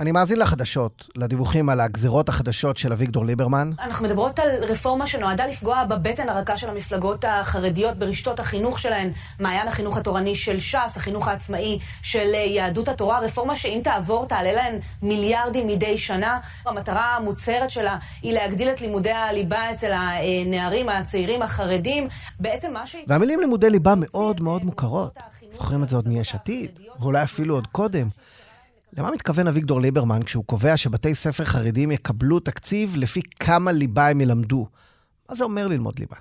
אני מאזין לחדשות, לדיווחים על הגזרות החדשות של אביגדור ליברמן. אנחנו מדברות על רפורמה שנועדה לפגוע בבטן הרכה של המפלגות החרדיות ברשתות החינוך שלהן, מעיין החינוך התורני של ש"ס, החינוך העצמאי של יהדות התורה, רפורמה שאם תעבור תעלה להן מיליארדים מדי שנה. המטרה המוצהרת שלה היא להגדיל את לימודי הליבה אצל הנערים הצעירים החרדים. בעצם מה ש... והמילים לימודי ליבה מאוד מאוד מוכרות. זוכרים את זה עוד מיש עתיד, ואולי אפילו עוד קודם. למה מתכוון אביגדור ליברמן כשהוא קובע שבתי ספר חרדים יקבלו תקציב לפי כמה ליבה הם ילמדו? מה זה אומר ללמוד ליבה?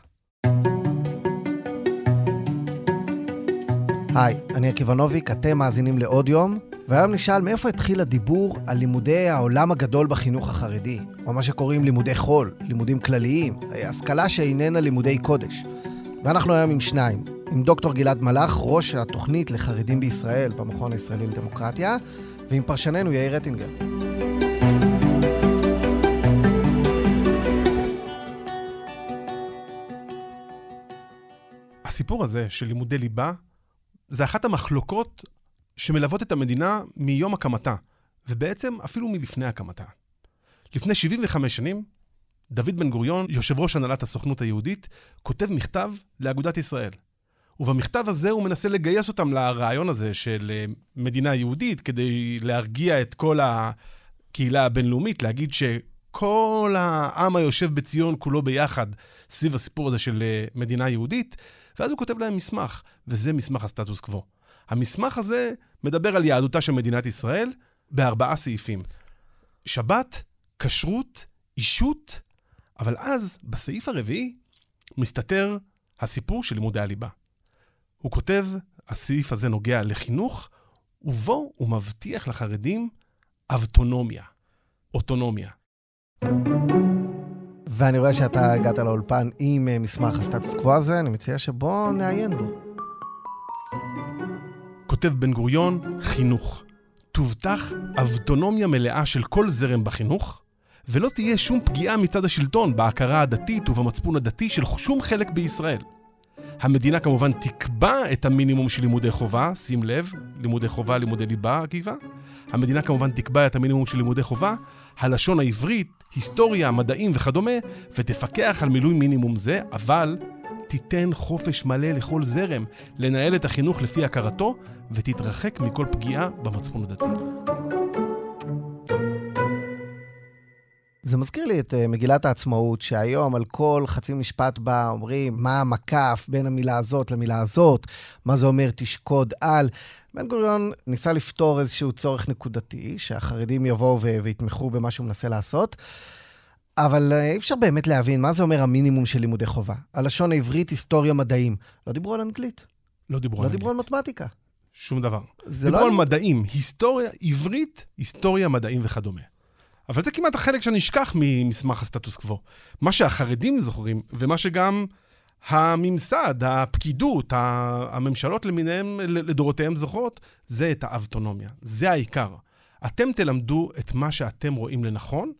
היי, אני עקיבא נוביק, אתם מאזינים לעוד יום, והיום נשאל מאיפה התחיל הדיבור על לימודי העולם הגדול בחינוך החרדי, או מה שקוראים לימודי חול, לימודים כלליים, השכלה שאיננה לימודי קודש. ואנחנו היום עם שניים, עם דוקטור גלעד מלאך, ראש התוכנית לחרדים בישראל במכון הישראלי לדמוקרטיה, ועם פרשננו יאיר רטינגר. הסיפור הזה של לימודי ליבה, זה אחת המחלוקות שמלוות את המדינה מיום הקמתה, ובעצם אפילו מלפני הקמתה. לפני 75 שנים, דוד בן גוריון, יושב ראש הנהלת הסוכנות היהודית, כותב מכתב לאגודת ישראל. ובמכתב הזה הוא מנסה לגייס אותם לרעיון הזה של אה, מדינה יהודית, כדי להרגיע את כל הקהילה הבינלאומית, להגיד שכל העם היושב בציון כולו ביחד סביב הסיפור הזה של אה, מדינה יהודית, ואז הוא כותב להם מסמך, וזה מסמך הסטטוס קוו. המסמך הזה מדבר על יהדותה של מדינת ישראל בארבעה סעיפים. שבת, כשרות, אישות, אבל אז, בסעיף הרביעי, מסתתר הסיפור של לימודי הליבה. הוא כותב, הסעיף הזה נוגע לחינוך, ובו הוא מבטיח לחרדים אבטונומיה, אוטונומיה. ואני רואה שאתה הגעת לאולפן עם אה, מסמך הסטטוס קוו הזה, אני מציע שבוא נעיין בו. כותב בן גוריון, חינוך. תובטח אבטונומיה מלאה של כל זרם בחינוך, ולא תהיה שום פגיעה מצד השלטון בהכרה הדתית ובמצפון הדתי של שום חלק בישראל. המדינה כמובן תקבע את המינימום של לימודי חובה, שים לב, לימודי חובה, לימודי ליבה, עקיבא. המדינה כמובן תקבע את המינימום של לימודי חובה, הלשון העברית, היסטוריה, מדעים וכדומה, ותפקח על מילוי מינימום זה, אבל תיתן חופש מלא לכל זרם לנהל את החינוך לפי הכרתו, ותתרחק מכל פגיעה במצפון הדתי. זה מזכיר לי את uh, מגילת העצמאות, שהיום על כל חצי משפט בה אומרים מה המקף בין המילה הזאת למילה הזאת, מה זה אומר תשקוד על. בן גוריון ניסה לפתור איזשהו צורך נקודתי, שהחרדים יבואו ויתמכו במה שהוא מנסה לעשות. אבל uh, אי אפשר באמת להבין מה זה אומר המינימום של לימודי חובה. הלשון העברית, היסטוריה, מדעים. לא דיברו על אנגלית. לא דיברו לא על דיברו על אנגלית. מתמטיקה. שום דבר. זה דיברו לא... על מדעים, היסטוריה, עברית, היסטוריה, מדעים וכדומה. אבל זה כמעט החלק שנשכח ממסמך הסטטוס קוו. מה שהחרדים זוכרים, ומה שגם הממסד, הפקידות, הממשלות למיניהם, לדורותיהם זוכרות, זה את האבטונומיה. זה העיקר. אתם תלמדו את מה שאתם רואים לנכון,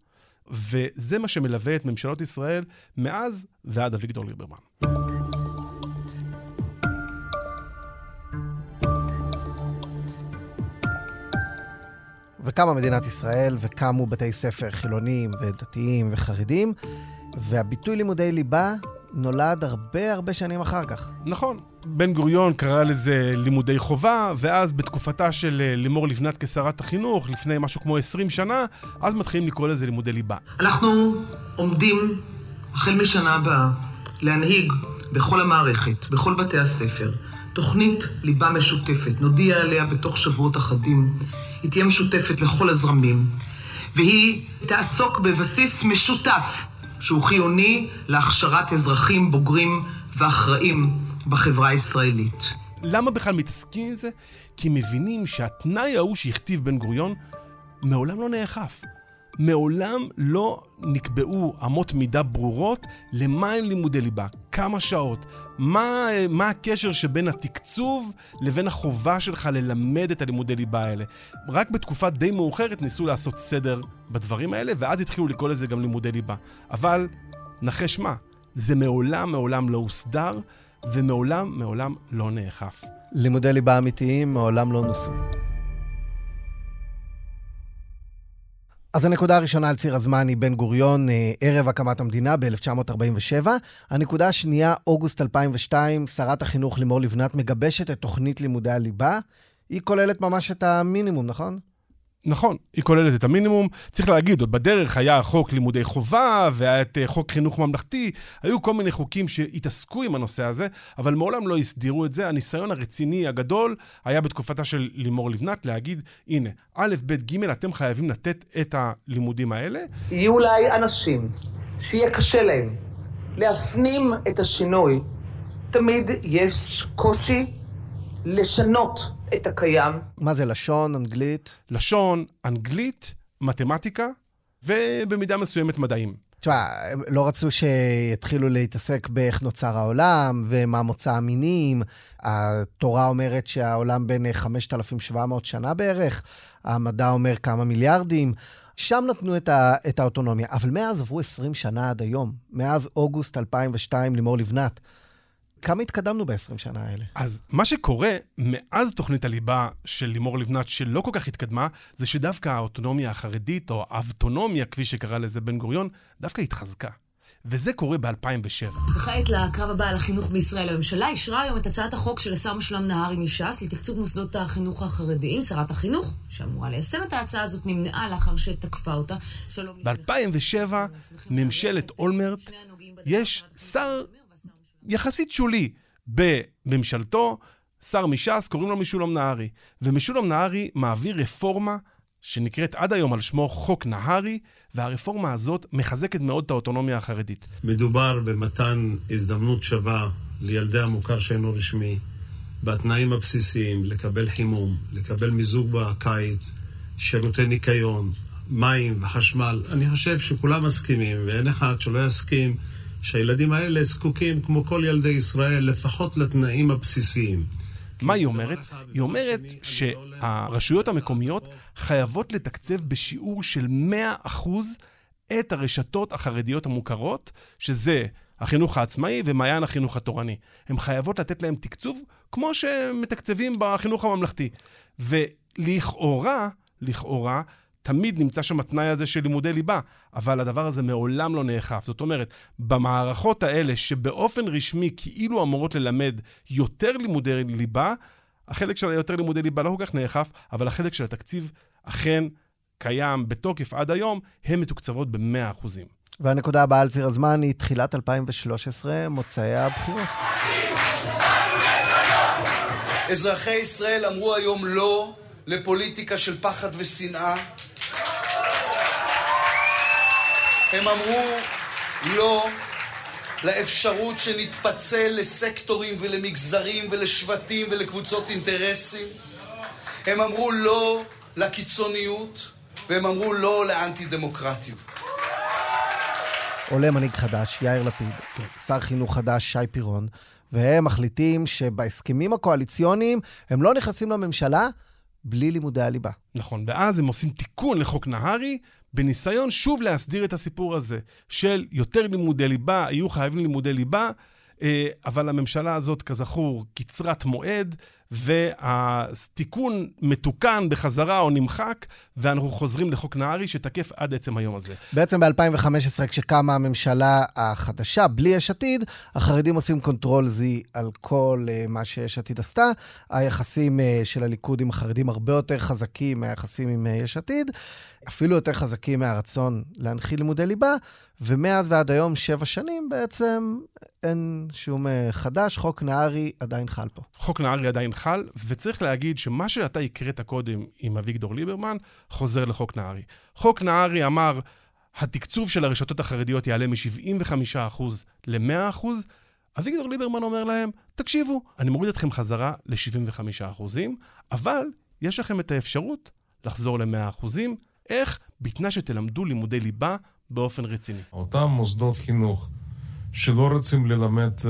וזה מה שמלווה את ממשלות ישראל מאז ועד אביגדור ליברמן. וקמה מדינת ישראל, וקמו בתי ספר חילוניים ודתיים וחרדים, והביטוי לימודי ליבה נולד הרבה הרבה שנים אחר כך. נכון, בן גוריון קרא לזה לימודי חובה, ואז בתקופתה של אה, לימור לבנת כשרת החינוך, לפני משהו כמו 20 שנה, אז מתחילים לקרוא לזה לימודי ליבה. אנחנו עומדים, החל משנה הבאה, להנהיג בכל המערכת, בכל בתי הספר, תוכנית ליבה משותפת. נודיע עליה בתוך שבועות אחדים. היא תהיה משותפת לכל הזרמים, והיא תעסוק בבסיס משותף, שהוא חיוני להכשרת אזרחים בוגרים ואחראים בחברה הישראלית. למה בכלל מתעסקים עם זה? כי מבינים שהתנאי ההוא שהכתיב בן גוריון מעולם לא נאכף. מעולם לא נקבעו אמות מידה ברורות למה הם לימודי ליבה, כמה שעות, מה, מה הקשר שבין התקצוב לבין החובה שלך ללמד את הלימודי ליבה האלה. רק בתקופה די מאוחרת ניסו לעשות סדר בדברים האלה, ואז התחילו לקרוא לזה גם לימודי ליבה. אבל, נחש מה, זה מעולם מעולם לא הוסדר, ומעולם מעולם לא נאכף. לימודי ליבה אמיתיים מעולם לא נוסו. אז הנקודה הראשונה על ציר הזמן היא בן גוריון, אה, ערב הקמת המדינה ב-1947. הנקודה השנייה, אוגוסט 2002, שרת החינוך לימור לבנת מגבשת את תוכנית לימודי הליבה. היא כוללת ממש את המינימום, נכון? נכון, היא כוללת את המינימום. צריך להגיד, עוד בדרך היה חוק לימודי חובה, והיה את אה, חוק חינוך ממלכתי, היו כל מיני חוקים שהתעסקו עם הנושא הזה, אבל מעולם לא הסדירו את זה. הניסיון הרציני הגדול היה בתקופתה של לימור לבנת להגיד, הנה, א', ב', ג', אתם חייבים לתת את הלימודים האלה. יהיו אולי אנשים שיהיה קשה להם להפנים את השינוי. תמיד יש קושי לשנות את הקיים. מה זה לשון, אנגלית? לשון, אנגלית, מתמטיקה, ובמידה מסוימת מדעים. תשמע, הם לא רצו שיתחילו להתעסק באיך נוצר העולם ומה מוצא המינים. התורה אומרת שהעולם בן 5,700 שנה בערך, המדע אומר כמה מיליארדים. שם נתנו את, ה, את האוטונומיה, אבל מאז עברו 20 שנה עד היום, מאז אוגוסט 2002, לימור לבנת. כמה התקדמנו ב-20 שנה האלה? אז מה שקורה מאז תוכנית הליבה של לימור לבנת, שלא כל כך התקדמה, זה שדווקא האוטונומיה החרדית, או האבטונומיה, כפי שקרא לזה בן גוריון, דווקא התחזקה. וזה קורה ב-2007. וכעת לקרב הבא על החינוך בישראל. הממשלה אישרה היום את הצעת החוק של השר משולם נהרי מש"ס לתקצוב מוסדות החינוך החרדיים. שרת החינוך, שאמורה ליישם את ההצעה הזאת, נמנעה לאחר שתקפה אותה. ב-2007, ממשלת אולמרט, יש שר יחסית שולי בממשלתו, שר מש"ס, קוראים לו משולם נהרי. ומשולם נהרי מעביר רפורמה שנקראת עד היום על שמו חוק נהרי, והרפורמה הזאת מחזקת מאוד את האוטונומיה החרדית. מדובר במתן הזדמנות שווה לילדי המוכר שאינו רשמי, בתנאים הבסיסיים, לקבל חימום, לקבל מיזוג בקיץ, שירותי ניקיון, מים וחשמל. אני חושב שכולם מסכימים, ואין אחד שלא יסכים שהילדים האלה זקוקים, כמו כל ילדי ישראל, לפחות לתנאים הבסיסיים. מה היא אומרת? היא אומרת שהרשויות המקומיות חייבות לתקצב בשיעור של 100% את הרשתות החרדיות המוכרות, שזה החינוך העצמאי ומעיין החינוך התורני. הן חייבות לתת להם תקצוב כמו שמתקצבים בחינוך הממלכתי. ולכאורה, לכאורה, תמיד נמצא שם התנאי הזה של לימודי ליבה, אבל הדבר הזה מעולם לא נאכף. זאת אומרת, במערכות האלה, שבאופן רשמי כאילו אמורות ללמד יותר לימודי ליבה, החלק של היותר לימודי ליבה לא כל כך נאכף, אבל החלק של התקציב אכן קיים בתוקף עד היום, הן מתוקצבות ב-100%. והנקודה הבאה על ציר הזמן היא תחילת 2013, מוצאי הבחירות. אזרחי ישראל אמרו היום לא לפוליטיקה של פחד ושנאה. הם אמרו לא לאפשרות שנתפצל לסקטורים ולמגזרים ולשבטים ולקבוצות אינטרסים. הם אמרו לא לקיצוניות, והם אמרו לא לאנטי-דמוקרטיות. עולה מנהיג חדש, יאיר לפיד, שר חינוך חדש, שי פירון, והם מחליטים שבהסכמים הקואליציוניים הם לא נכנסים לממשלה בלי לימודי הליבה. נכון, ואז הם עושים תיקון לחוק נהרי, בניסיון שוב להסדיר את הסיפור הזה של יותר לימודי ליבה, יהיו חייבים לימודי ליבה, אה, אבל הממשלה הזאת, כזכור, קצרת מועד, והתיקון מתוקן בחזרה או נמחק, ואנחנו חוזרים לחוק נהרי שתקף עד עצם היום הזה. בעצם ב-2015, כשקמה הממשלה החדשה, בלי יש עתיד, החרדים עושים control Z על כל uh, מה שיש עתיד עשתה. היחסים uh, של הליכוד עם החרדים הרבה יותר חזקים מהיחסים עם יש עתיד, אפילו יותר חזקים מהרצון להנחיל לימודי ליבה, ומאז ועד היום, שבע שנים, בעצם אין שום uh, חדש, חוק נהרי עדיין חל פה. חוק נהרי עדיין חל, וצריך להגיד שמה שאתה הקראת קודם עם אביגדור ליברמן, חוזר לחוק נהרי. חוק נהרי אמר, התקצוב של הרשתות החרדיות יעלה מ-75% ל-100%, אביגדור ליברמן אומר להם, תקשיבו, אני מוריד אתכם חזרה ל-75%, אבל יש לכם את האפשרות לחזור ל-100%. איך? בתנאי שתלמדו לימודי ליבה באופן רציני. אותם מוסדות חינוך שלא רוצים ללמד uh,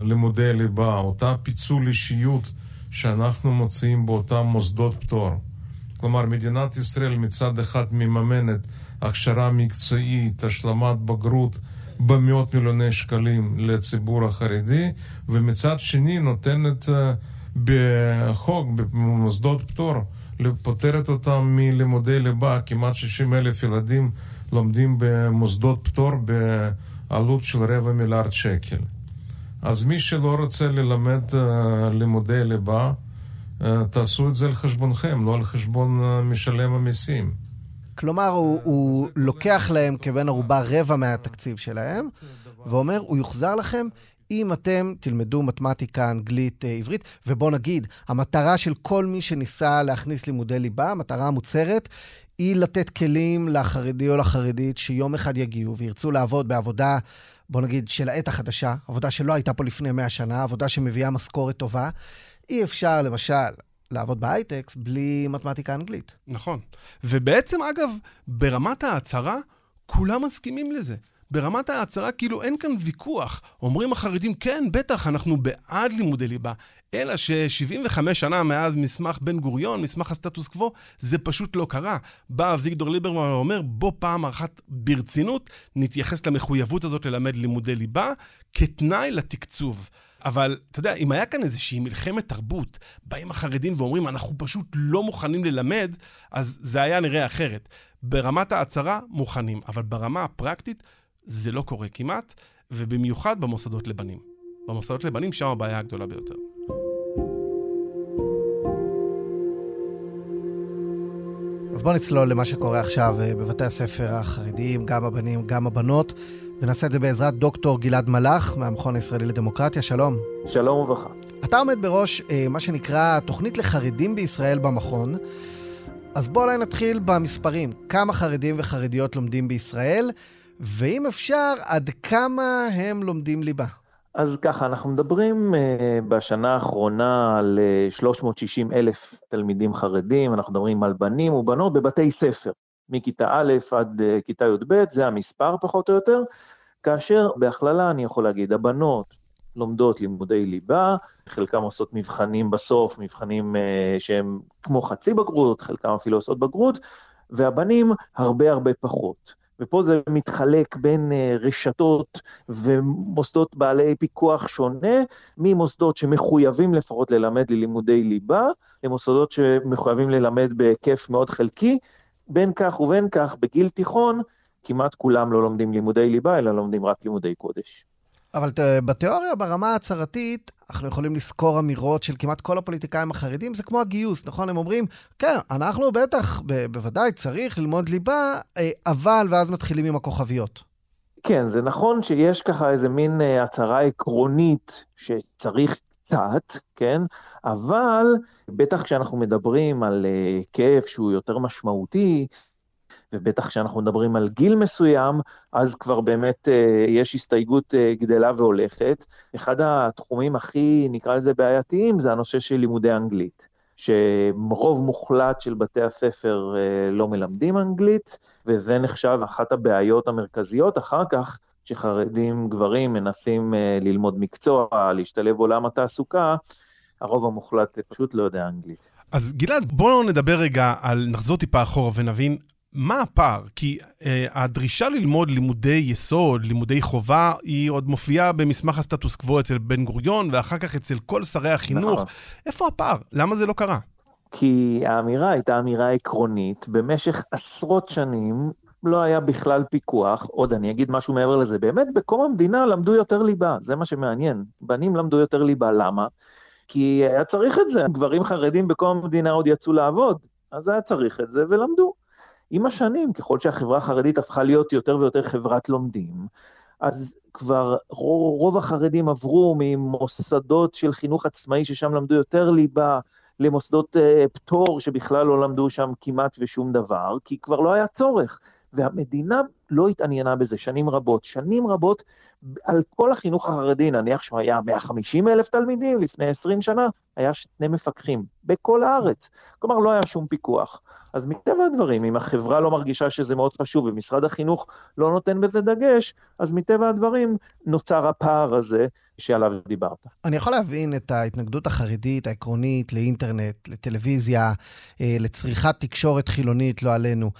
לימודי ליבה, אותה פיצול אישיות שאנחנו מוצאים באותם מוסדות פטור. כלומר, מדינת ישראל מצד אחד מממנת הכשרה מקצועית, השלמת בגרות במאות מיליוני שקלים לציבור החרדי, ומצד שני נותנת אה, בחוק, במוסדות פטור, פותרת אותם מלימודי ליבה, כמעט 60 אלף ילדים לומדים במוסדות פטור בעלות של רבע מיליארד שקל. אז מי שלא רוצה ללמד uh, לימודי ליבה, uh, תעשו את זה על חשבונכם, לא על חשבון uh, משלם המיסים. כלומר, הוא, הוא לוקח להם כבן ערובה רבע מהתקציב שלהם, ואומר, הוא יוחזר לכם אם אתם תלמדו מתמטיקה, אנגלית, עברית, ובואו נגיד, המטרה של כל מי שניסה להכניס לימודי ליבה, המטרה המוצהרת, היא לתת כלים לחרדי או לחרדית שיום אחד יגיעו וירצו לעבוד בעבודה, בוא נגיד, של העת החדשה, עבודה שלא הייתה פה לפני 100 שנה, עבודה שמביאה משכורת טובה. אי אפשר, למשל, לעבוד בהייטקס בלי מתמטיקה אנגלית. נכון. ובעצם, אגב, ברמת ההצהרה, כולם מסכימים לזה. ברמת ההצהרה כאילו אין כאן ויכוח. אומרים החרדים, כן, בטח, אנחנו בעד לימודי ליבה. אלא ש-75 שנה מאז מסמך בן גוריון, מסמך הסטטוס קוו, זה פשוט לא קרה. בא אביגדור ליברמן ואומר, בוא פעם אחת ברצינות נתייחס למחויבות הזאת ללמד לימודי ליבה כתנאי לתקצוב. אבל אתה יודע, אם היה כאן איזושהי מלחמת תרבות, באים החרדים ואומרים, אנחנו פשוט לא מוכנים ללמד, אז זה היה נראה אחרת. ברמת ההצהרה, מוכנים, אבל ברמה הפרקטית, זה לא קורה כמעט, ובמיוחד במוסדות לבנים. במוסדות לבנים, שם הבעיה הגדולה ביותר. אז בואו נצלול למה שקורה עכשיו אה, בבתי הספר החרדיים, גם הבנים, גם הבנות, ונעשה את זה בעזרת דוקטור גלעד מלאך מהמכון הישראלי לדמוקרטיה. שלום. שלום וברכה. אתה עומד בראש אה, מה שנקרא תוכנית לחרדים בישראל במכון. אז בואו אולי נתחיל במספרים. כמה חרדים וחרדיות לומדים בישראל, ואם אפשר, עד כמה הם לומדים ליבה? אז ככה, אנחנו מדברים uh, בשנה האחרונה על uh, 360 אלף תלמידים חרדים, אנחנו מדברים על בנים ובנות בבתי ספר, מכיתה א' עד uh, כיתה י"ב, זה המספר פחות או יותר, כאשר בהכללה אני יכול להגיד, הבנות לומדות לימודי ליבה, חלקם עושות מבחנים בסוף, מבחנים שהם כמו חצי בגרות, חלקם אפילו עושות בגרות, והבנים הרבה הרבה פחות. ופה זה מתחלק בין אה, רשתות ומוסדות בעלי פיקוח שונה, ממוסדות שמחויבים לפחות ללמד ללימודי ליבה, למוסדות שמחויבים ללמד בהיקף מאוד חלקי. בין כך ובין כך, בגיל תיכון, כמעט כולם לא לומדים לימודי ליבה, אלא לומדים רק לימודי קודש. אבל בתיאוריה, ברמה ההצהרתית, אנחנו יכולים לזכור אמירות של כמעט כל הפוליטיקאים החרדים, זה כמו הגיוס, נכון? הם אומרים, כן, אנחנו בטח, ב- בוודאי צריך ללמוד ליבה, אה, אבל, ואז מתחילים עם הכוכביות. כן, זה נכון שיש ככה איזה מין אה, הצהרה עקרונית שצריך קצת, כן? אבל בטח כשאנחנו מדברים על אה, היקף שהוא יותר משמעותי, ובטח כשאנחנו מדברים על גיל מסוים, אז כבר באמת אה, יש הסתייגות אה, גדלה והולכת. אחד התחומים הכי, נקרא לזה בעייתיים, זה הנושא של לימודי אנגלית. שרוב מוחלט של בתי הספר אה, לא מלמדים אנגלית, וזה נחשב אחת הבעיות המרכזיות אחר כך, שחרדים גברים מנסים אה, ללמוד מקצוע, להשתלב בעולם התעסוקה, הרוב המוחלט פשוט לא יודע אנגלית. אז גלעד, בואו נדבר רגע על, נחזור טיפה אחורה ונבין מה הפער? כי אה, הדרישה ללמוד לימודי יסוד, לימודי חובה, היא עוד מופיעה במסמך הסטטוס קוו אצל בן גוריון, ואחר כך אצל כל שרי החינוך. נכון. איפה הפער? למה זה לא קרה? כי האמירה הייתה אמירה עקרונית. במשך עשרות שנים לא היה בכלל פיקוח. עוד אני אגיד משהו מעבר לזה. באמת, בקום המדינה למדו יותר ליבה, זה מה שמעניין. בנים למדו יותר ליבה, למה? כי היה צריך את זה. גברים חרדים בקום המדינה עוד יצאו לעבוד, אז היה צריך את זה ולמדו. עם השנים, ככל שהחברה החרדית הפכה להיות יותר ויותר חברת לומדים, אז כבר רוב החרדים עברו ממוסדות של חינוך עצמאי, ששם למדו יותר ליבה, למוסדות uh, פטור, שבכלל לא למדו שם כמעט ושום דבר, כי כבר לא היה צורך. והמדינה לא התעניינה בזה שנים רבות. שנים רבות על כל החינוך החרדי, נניח שהוא היה 150 אלף תלמידים לפני 20 שנה, היה שני מפקחים בכל הארץ. כלומר, לא היה שום פיקוח. אז מטבע הדברים, אם החברה לא מרגישה שזה מאוד חשוב ומשרד החינוך לא נותן בזה דגש, אז מטבע הדברים נוצר הפער הזה שעליו דיברת. אני יכול להבין את ההתנגדות החרדית, העקרונית, לאינטרנט, לטלוויזיה, אה, לצריכת תקשורת חילונית, לא עלינו.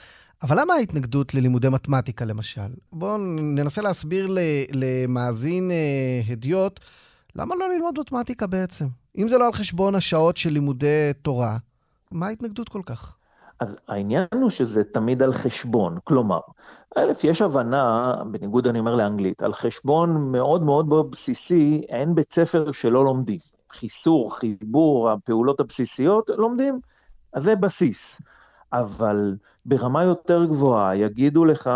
אבל למה ההתנגדות ללימודי מתמטיקה, למשל? בואו ננסה להסביר למאזין אה, הדיוט, למה לא ללמוד מתמטיקה בעצם? אם זה לא על חשבון השעות של לימודי תורה, מה ההתנגדות כל כך? אז העניין הוא שזה תמיד על חשבון, כלומר, א', יש הבנה, בניגוד אני אומר לאנגלית, על חשבון מאוד מאוד בסיסי, אין בית ספר שלא לומדים. חיסור, חיבור, הפעולות הבסיסיות, לומדים. אז זה בסיס. אבל ברמה יותר גבוהה, יגידו לך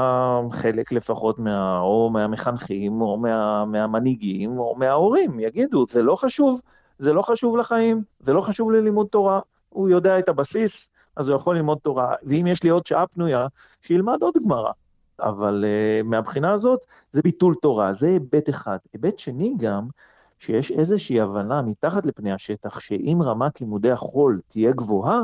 חלק לפחות מה, או מהמחנכים, או מה, מהמנהיגים, או מההורים, יגידו, זה לא חשוב, זה לא חשוב לחיים, זה לא חשוב ללימוד תורה. הוא יודע את הבסיס, אז הוא יכול ללמוד תורה, ואם יש לי עוד שעה פנויה, שילמד עוד גמרא. אבל uh, מהבחינה הזאת, זה ביטול תורה, זה היבט אחד. היבט שני גם, שיש איזושהי הבנה מתחת לפני השטח, שאם רמת לימודי החול תהיה גבוהה,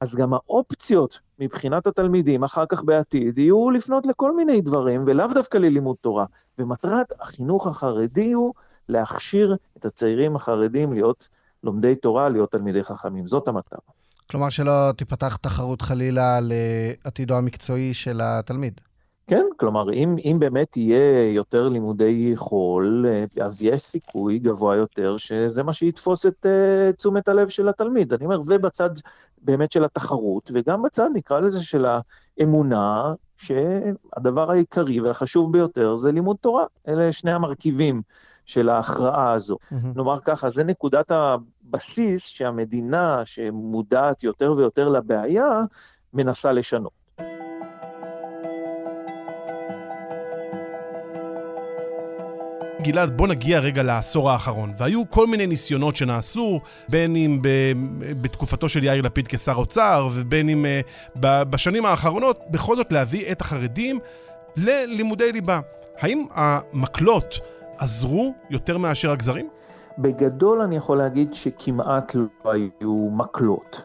אז גם האופציות מבחינת התלמידים אחר כך בעתיד יהיו לפנות לכל מיני דברים, ולאו דווקא ללימוד תורה. ומטרת החינוך החרדי הוא להכשיר את הצעירים החרדים להיות לומדי תורה, להיות תלמידי חכמים. זאת המטרה. כלומר שלא תיפתח תחרות חלילה לעתידו המקצועי של התלמיד. כן, כלומר, אם, אם באמת יהיה יותר לימודי חול, אז יש סיכוי גבוה יותר שזה מה שיתפוס את uh, תשומת הלב של התלמיד. אני אומר, זה בצד באמת של התחרות, וגם בצד, נקרא לזה, של האמונה, שהדבר העיקרי והחשוב ביותר זה לימוד תורה. אלה שני המרכיבים של ההכרעה הזו. Mm-hmm. נאמר ככה, זה נקודת הבסיס שהמדינה, שמודעת יותר ויותר לבעיה, מנסה לשנות. גלעד, בוא נגיע רגע לעשור האחרון. והיו כל מיני ניסיונות שנעשו, בין אם ב, בתקופתו של יאיר לפיד כשר אוצר, ובין אם uh, בשנים האחרונות, בכל זאת להביא את החרדים ללימודי ליבה. האם המקלות עזרו יותר מאשר הגזרים? בגדול אני יכול להגיד שכמעט לא היו מקלות.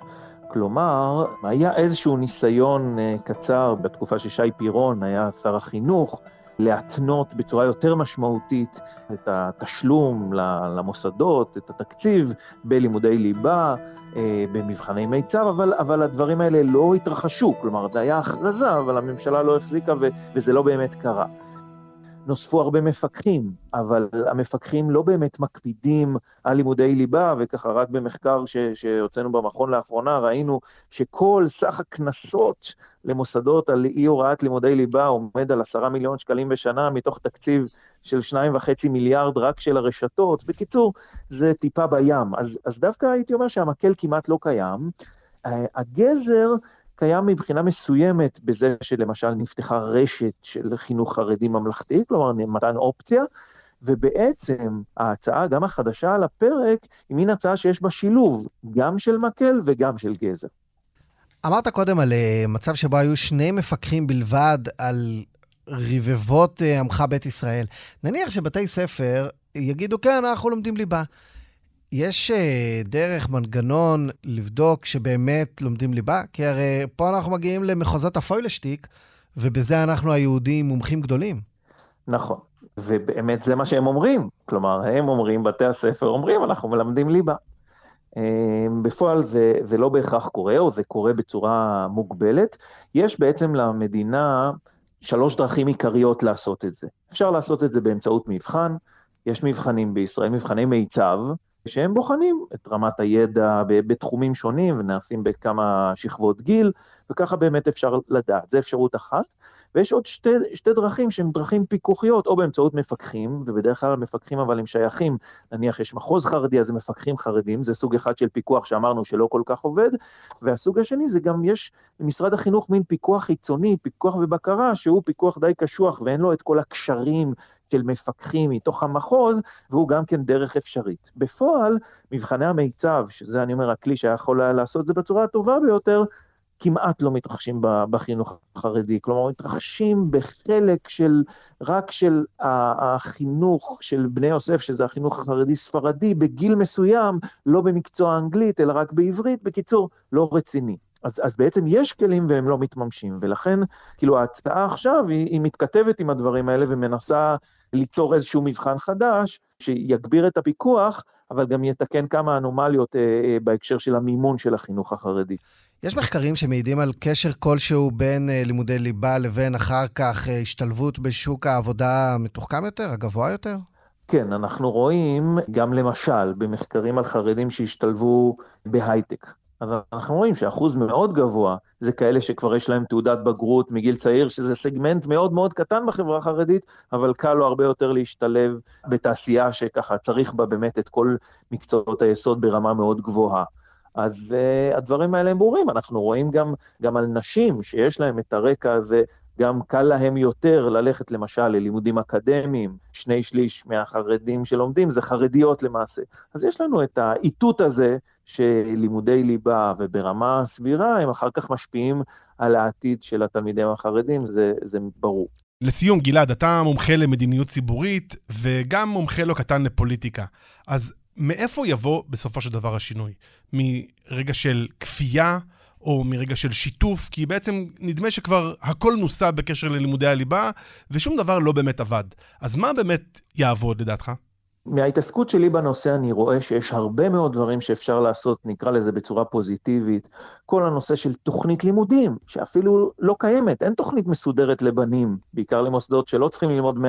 כלומר, היה איזשהו ניסיון אה, קצר בתקופה ששי פירון היה שר החינוך, להתנות בצורה יותר משמעותית את התשלום למוסדות, את התקציב בלימודי ליבה, אה, במבחני מיצ"ב, אבל, אבל הדברים האלה לא התרחשו, כלומר, זה היה הכרזה, אבל הממשלה לא החזיקה וזה לא באמת קרה. נוספו הרבה מפקחים, אבל המפקחים לא באמת מקפידים על לימודי ליבה, וככה רק במחקר שהוצאנו במכון לאחרונה ראינו שכל סך הקנסות למוסדות על אי הוראת לימודי ליבה עומד על עשרה מיליון שקלים בשנה, מתוך תקציב של שניים וחצי מיליארד רק של הרשתות. בקיצור, זה טיפה בים. אז, אז דווקא הייתי אומר שהמקל כמעט לא קיים. הגזר קיים מבחינה מסוימת בזה שלמשל נפתחה רשת של חינוך חרדי ממלכתי, כלומר מתן אופציה, ובעצם ההצעה, גם החדשה על הפרק, היא מין הצעה שיש בה שילוב, גם של מקל וגם של גזר. אמרת קודם על אה, מצב שבו היו שני מפקחים בלבד על רבבות אה, עמך בית ישראל. נניח שבתי ספר יגידו, כן, אנחנו לומדים ליבה. יש uh, דרך, מנגנון, לבדוק שבאמת לומדים ליבה? כי הרי פה אנחנו מגיעים למחוזות הפוילשטיק, ובזה אנחנו היהודים מומחים גדולים. נכון, ובאמת זה מה שהם אומרים. כלומר, הם אומרים, בתי הספר אומרים, אנחנו מלמדים ליבה. אה, בפועל זה, זה לא בהכרח קורה, או זה קורה בצורה מוגבלת. יש בעצם למדינה שלוש דרכים עיקריות לעשות את זה. אפשר לעשות את זה באמצעות מבחן, יש מבחנים בישראל, מבחני מיצ"ב, שהם בוחנים את רמת הידע בתחומים שונים ונעשים בכמה שכבות גיל, וככה באמת אפשר לדעת. זו אפשרות אחת. ויש עוד שתי, שתי דרכים שהן דרכים פיקוחיות, או באמצעות מפקחים, ובדרך כלל המפקחים אבל הם שייכים, נניח יש מחוז חרדי, אז זה מפקחים חרדים, זה סוג אחד של פיקוח שאמרנו שלא כל כך עובד, והסוג השני זה גם יש למשרד החינוך מין פיקוח חיצוני, פיקוח ובקרה, שהוא פיקוח די קשוח ואין לו את כל הקשרים של מפקחים מתוך המחוז, והוא גם כן דרך אפשרית. בפועל, מבחני המיצ"ב, שזה אני אומר הכלי שהיה יכול לעשות את זה בצורה הטובה ביותר, כמעט לא מתרחשים בחינוך החרדי, כלומר מתרחשים בחלק של, רק של החינוך של בני יוסף, שזה החינוך החרדי-ספרדי, בגיל מסוים, לא במקצוע האנגלית, אלא רק בעברית, בקיצור, לא רציני. אז, אז בעצם יש כלים והם לא מתממשים, ולכן, כאילו, ההצעה עכשיו היא, היא מתכתבת עם הדברים האלה ומנסה ליצור איזשהו מבחן חדש, שיגביר את הפיקוח, אבל גם יתקן כמה אנומליות אה, אה, בהקשר של המימון של החינוך החרדי. יש מחקרים שמעידים על קשר כלשהו בין uh, לימודי ליבה לבין אחר כך uh, השתלבות בשוק העבודה המתוחכם יותר, הגבוה יותר? כן, אנחנו רואים גם למשל במחקרים על חרדים שהשתלבו בהייטק. אז אנחנו רואים שאחוז מאוד גבוה זה כאלה שכבר יש להם תעודת בגרות מגיל צעיר, שזה סגמנט מאוד מאוד קטן בחברה החרדית, אבל קל לו הרבה יותר להשתלב בתעשייה שככה צריך בה באמת את כל מקצועות היסוד ברמה מאוד גבוהה. אז uh, הדברים האלה הם ברורים, אנחנו רואים גם, גם על נשים שיש להם את הרקע הזה, גם קל להם יותר ללכת למשל ללימודים אקדמיים, שני שליש מהחרדים שלומדים זה חרדיות למעשה. אז יש לנו את האיתות הזה שלימודי ליבה וברמה סבירה הם אחר כך משפיעים על העתיד של התלמידים החרדים, זה, זה ברור. לסיום, גלעד, אתה מומחה למדיניות ציבורית וגם מומחה לא קטן לפוליטיקה. אז מאיפה יבוא בסופו של דבר השינוי? מרגע של כפייה או מרגע של שיתוף? כי בעצם נדמה שכבר הכל נוסה בקשר ללימודי הליבה, ושום דבר לא באמת עבד. אז מה באמת יעבוד לדעתך? מההתעסקות שלי בנושא אני רואה שיש הרבה מאוד דברים שאפשר לעשות, נקרא לזה בצורה פוזיטיבית. כל הנושא של תוכנית לימודים, שאפילו לא קיימת, אין תוכנית מסודרת לבנים, בעיקר למוסדות שלא צריכים ללמוד 100%,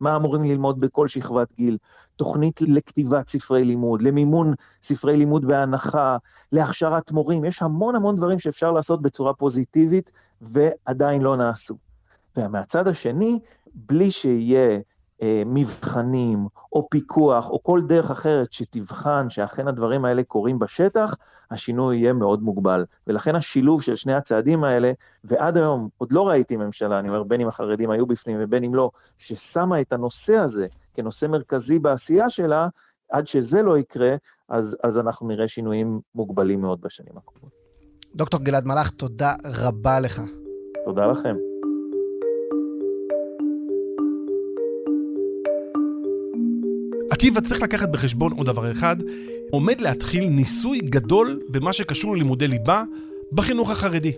מה אמורים ללמוד בכל שכבת גיל. תוכנית לכתיבת ספרי לימוד, למימון ספרי לימוד בהנחה, להכשרת מורים, יש המון המון דברים שאפשר לעשות בצורה פוזיטיבית ועדיין לא נעשו. ומהצד השני, בלי שיהיה מבחנים או פיקוח או כל דרך אחרת שתבחן שאכן הדברים האלה קורים בשטח, השינוי יהיה מאוד מוגבל. ולכן השילוב של שני הצעדים האלה, ועד היום עוד לא ראיתי ממשלה, אני אומר, בין אם החרדים היו בפנים ובין אם לא, ששמה את הנושא הזה כנושא מרכזי בעשייה שלה, עד שזה לא יקרה, אז, אז אנחנו נראה שינויים מוגבלים מאוד בשנים הקרובות. דוקטור גלעד מלאך, תודה רבה לך. תודה לכם. עקיבא צריך לקחת בחשבון עוד דבר אחד, עומד להתחיל ניסוי גדול במה שקשור ללימודי ליבה בחינוך החרדי.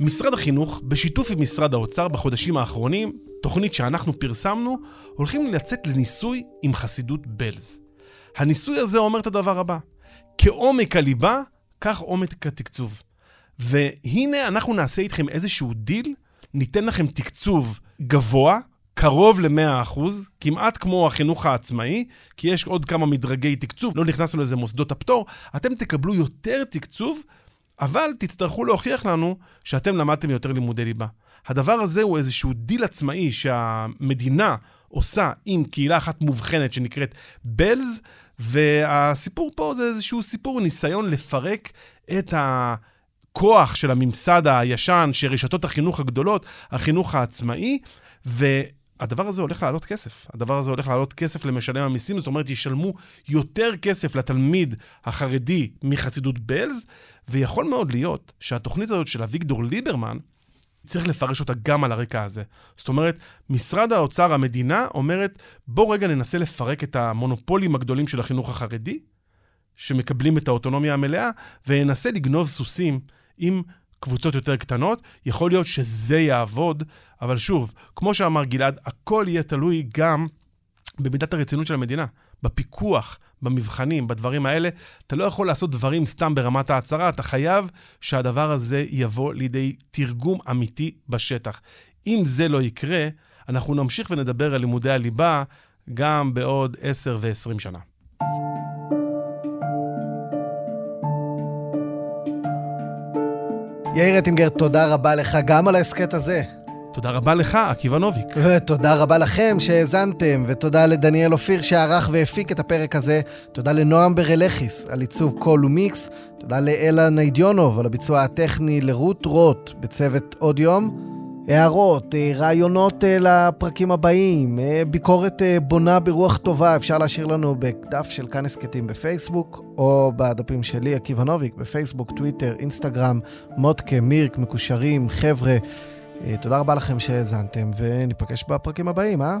משרד החינוך, בשיתוף עם משרד האוצר בחודשים האחרונים, תוכנית שאנחנו פרסמנו, הולכים לצאת לניסוי עם חסידות בלז. הניסוי הזה אומר את הדבר הבא: כעומק הליבה, כך עומק התקצוב. והנה אנחנו נעשה איתכם איזשהו דיל, ניתן לכם תקצוב גבוה, קרוב ל-100%, כמעט כמו החינוך העצמאי, כי יש עוד כמה מדרגי תקצוב, לא נכנסנו לזה מוסדות הפטור, אתם תקבלו יותר תקצוב, אבל תצטרכו להוכיח לנו שאתם למדתם יותר לימודי ליבה. הדבר הזה הוא איזשהו דיל עצמאי שהמדינה עושה עם קהילה אחת מובחנת שנקראת בלז, והסיפור פה זה איזשהו סיפור, ניסיון לפרק את הכוח של הממסד הישן, של רשתות החינוך הגדולות, החינוך העצמאי, ו... הדבר הזה הולך לעלות כסף. הדבר הזה הולך לעלות כסף למשלם המיסים, זאת אומרת, ישלמו יותר כסף לתלמיד החרדי מחסידות בלז, ויכול מאוד להיות שהתוכנית הזאת של אביגדור ליברמן, צריך לפרש אותה גם על הרקע הזה. זאת אומרת, משרד האוצר, המדינה, אומרת, בוא רגע ננסה לפרק את המונופולים הגדולים של החינוך החרדי, שמקבלים את האוטונומיה המלאה, וננסה לגנוב סוסים עם קבוצות יותר קטנות, יכול להיות שזה יעבוד, אבל שוב, כמו שאמר גלעד, הכל יהיה תלוי גם במידת הרצינות של המדינה, בפיקוח, במבחנים, בדברים האלה. אתה לא יכול לעשות דברים סתם ברמת ההצהרה, אתה חייב שהדבר הזה יבוא לידי תרגום אמיתי בשטח. אם זה לא יקרה, אנחנו נמשיך ונדבר על לימודי הליבה גם בעוד 10 ו-20 שנה. יאיר אטינגר, תודה רבה לך גם על ההסכת הזה. תודה רבה לך, עקיבא נוביק. ותודה רבה לכם שהאזנתם, ותודה לדניאל אופיר שערך והפיק את הפרק הזה. תודה לנועם ברלכיס על עיצוב קול ומיקס. תודה לאלה ניידיונוב על הביצוע הטכני, לרות רוט בצוות עוד יום. הערות, אה, רעיונות אה, לפרקים הבאים, אה, ביקורת בונה ברוח טובה, אפשר להשאיר לנו בדף של כאן הסכתים בפייסבוק, או בדפים שלי, עקיבא נוביק, בפייסבוק, טוויטר, אינסטגרם, מודקה, מירק, מקושרים, חבר'ה. תודה רבה לכם שהאזנתם, וניפגש בפרקים הבאים, אה?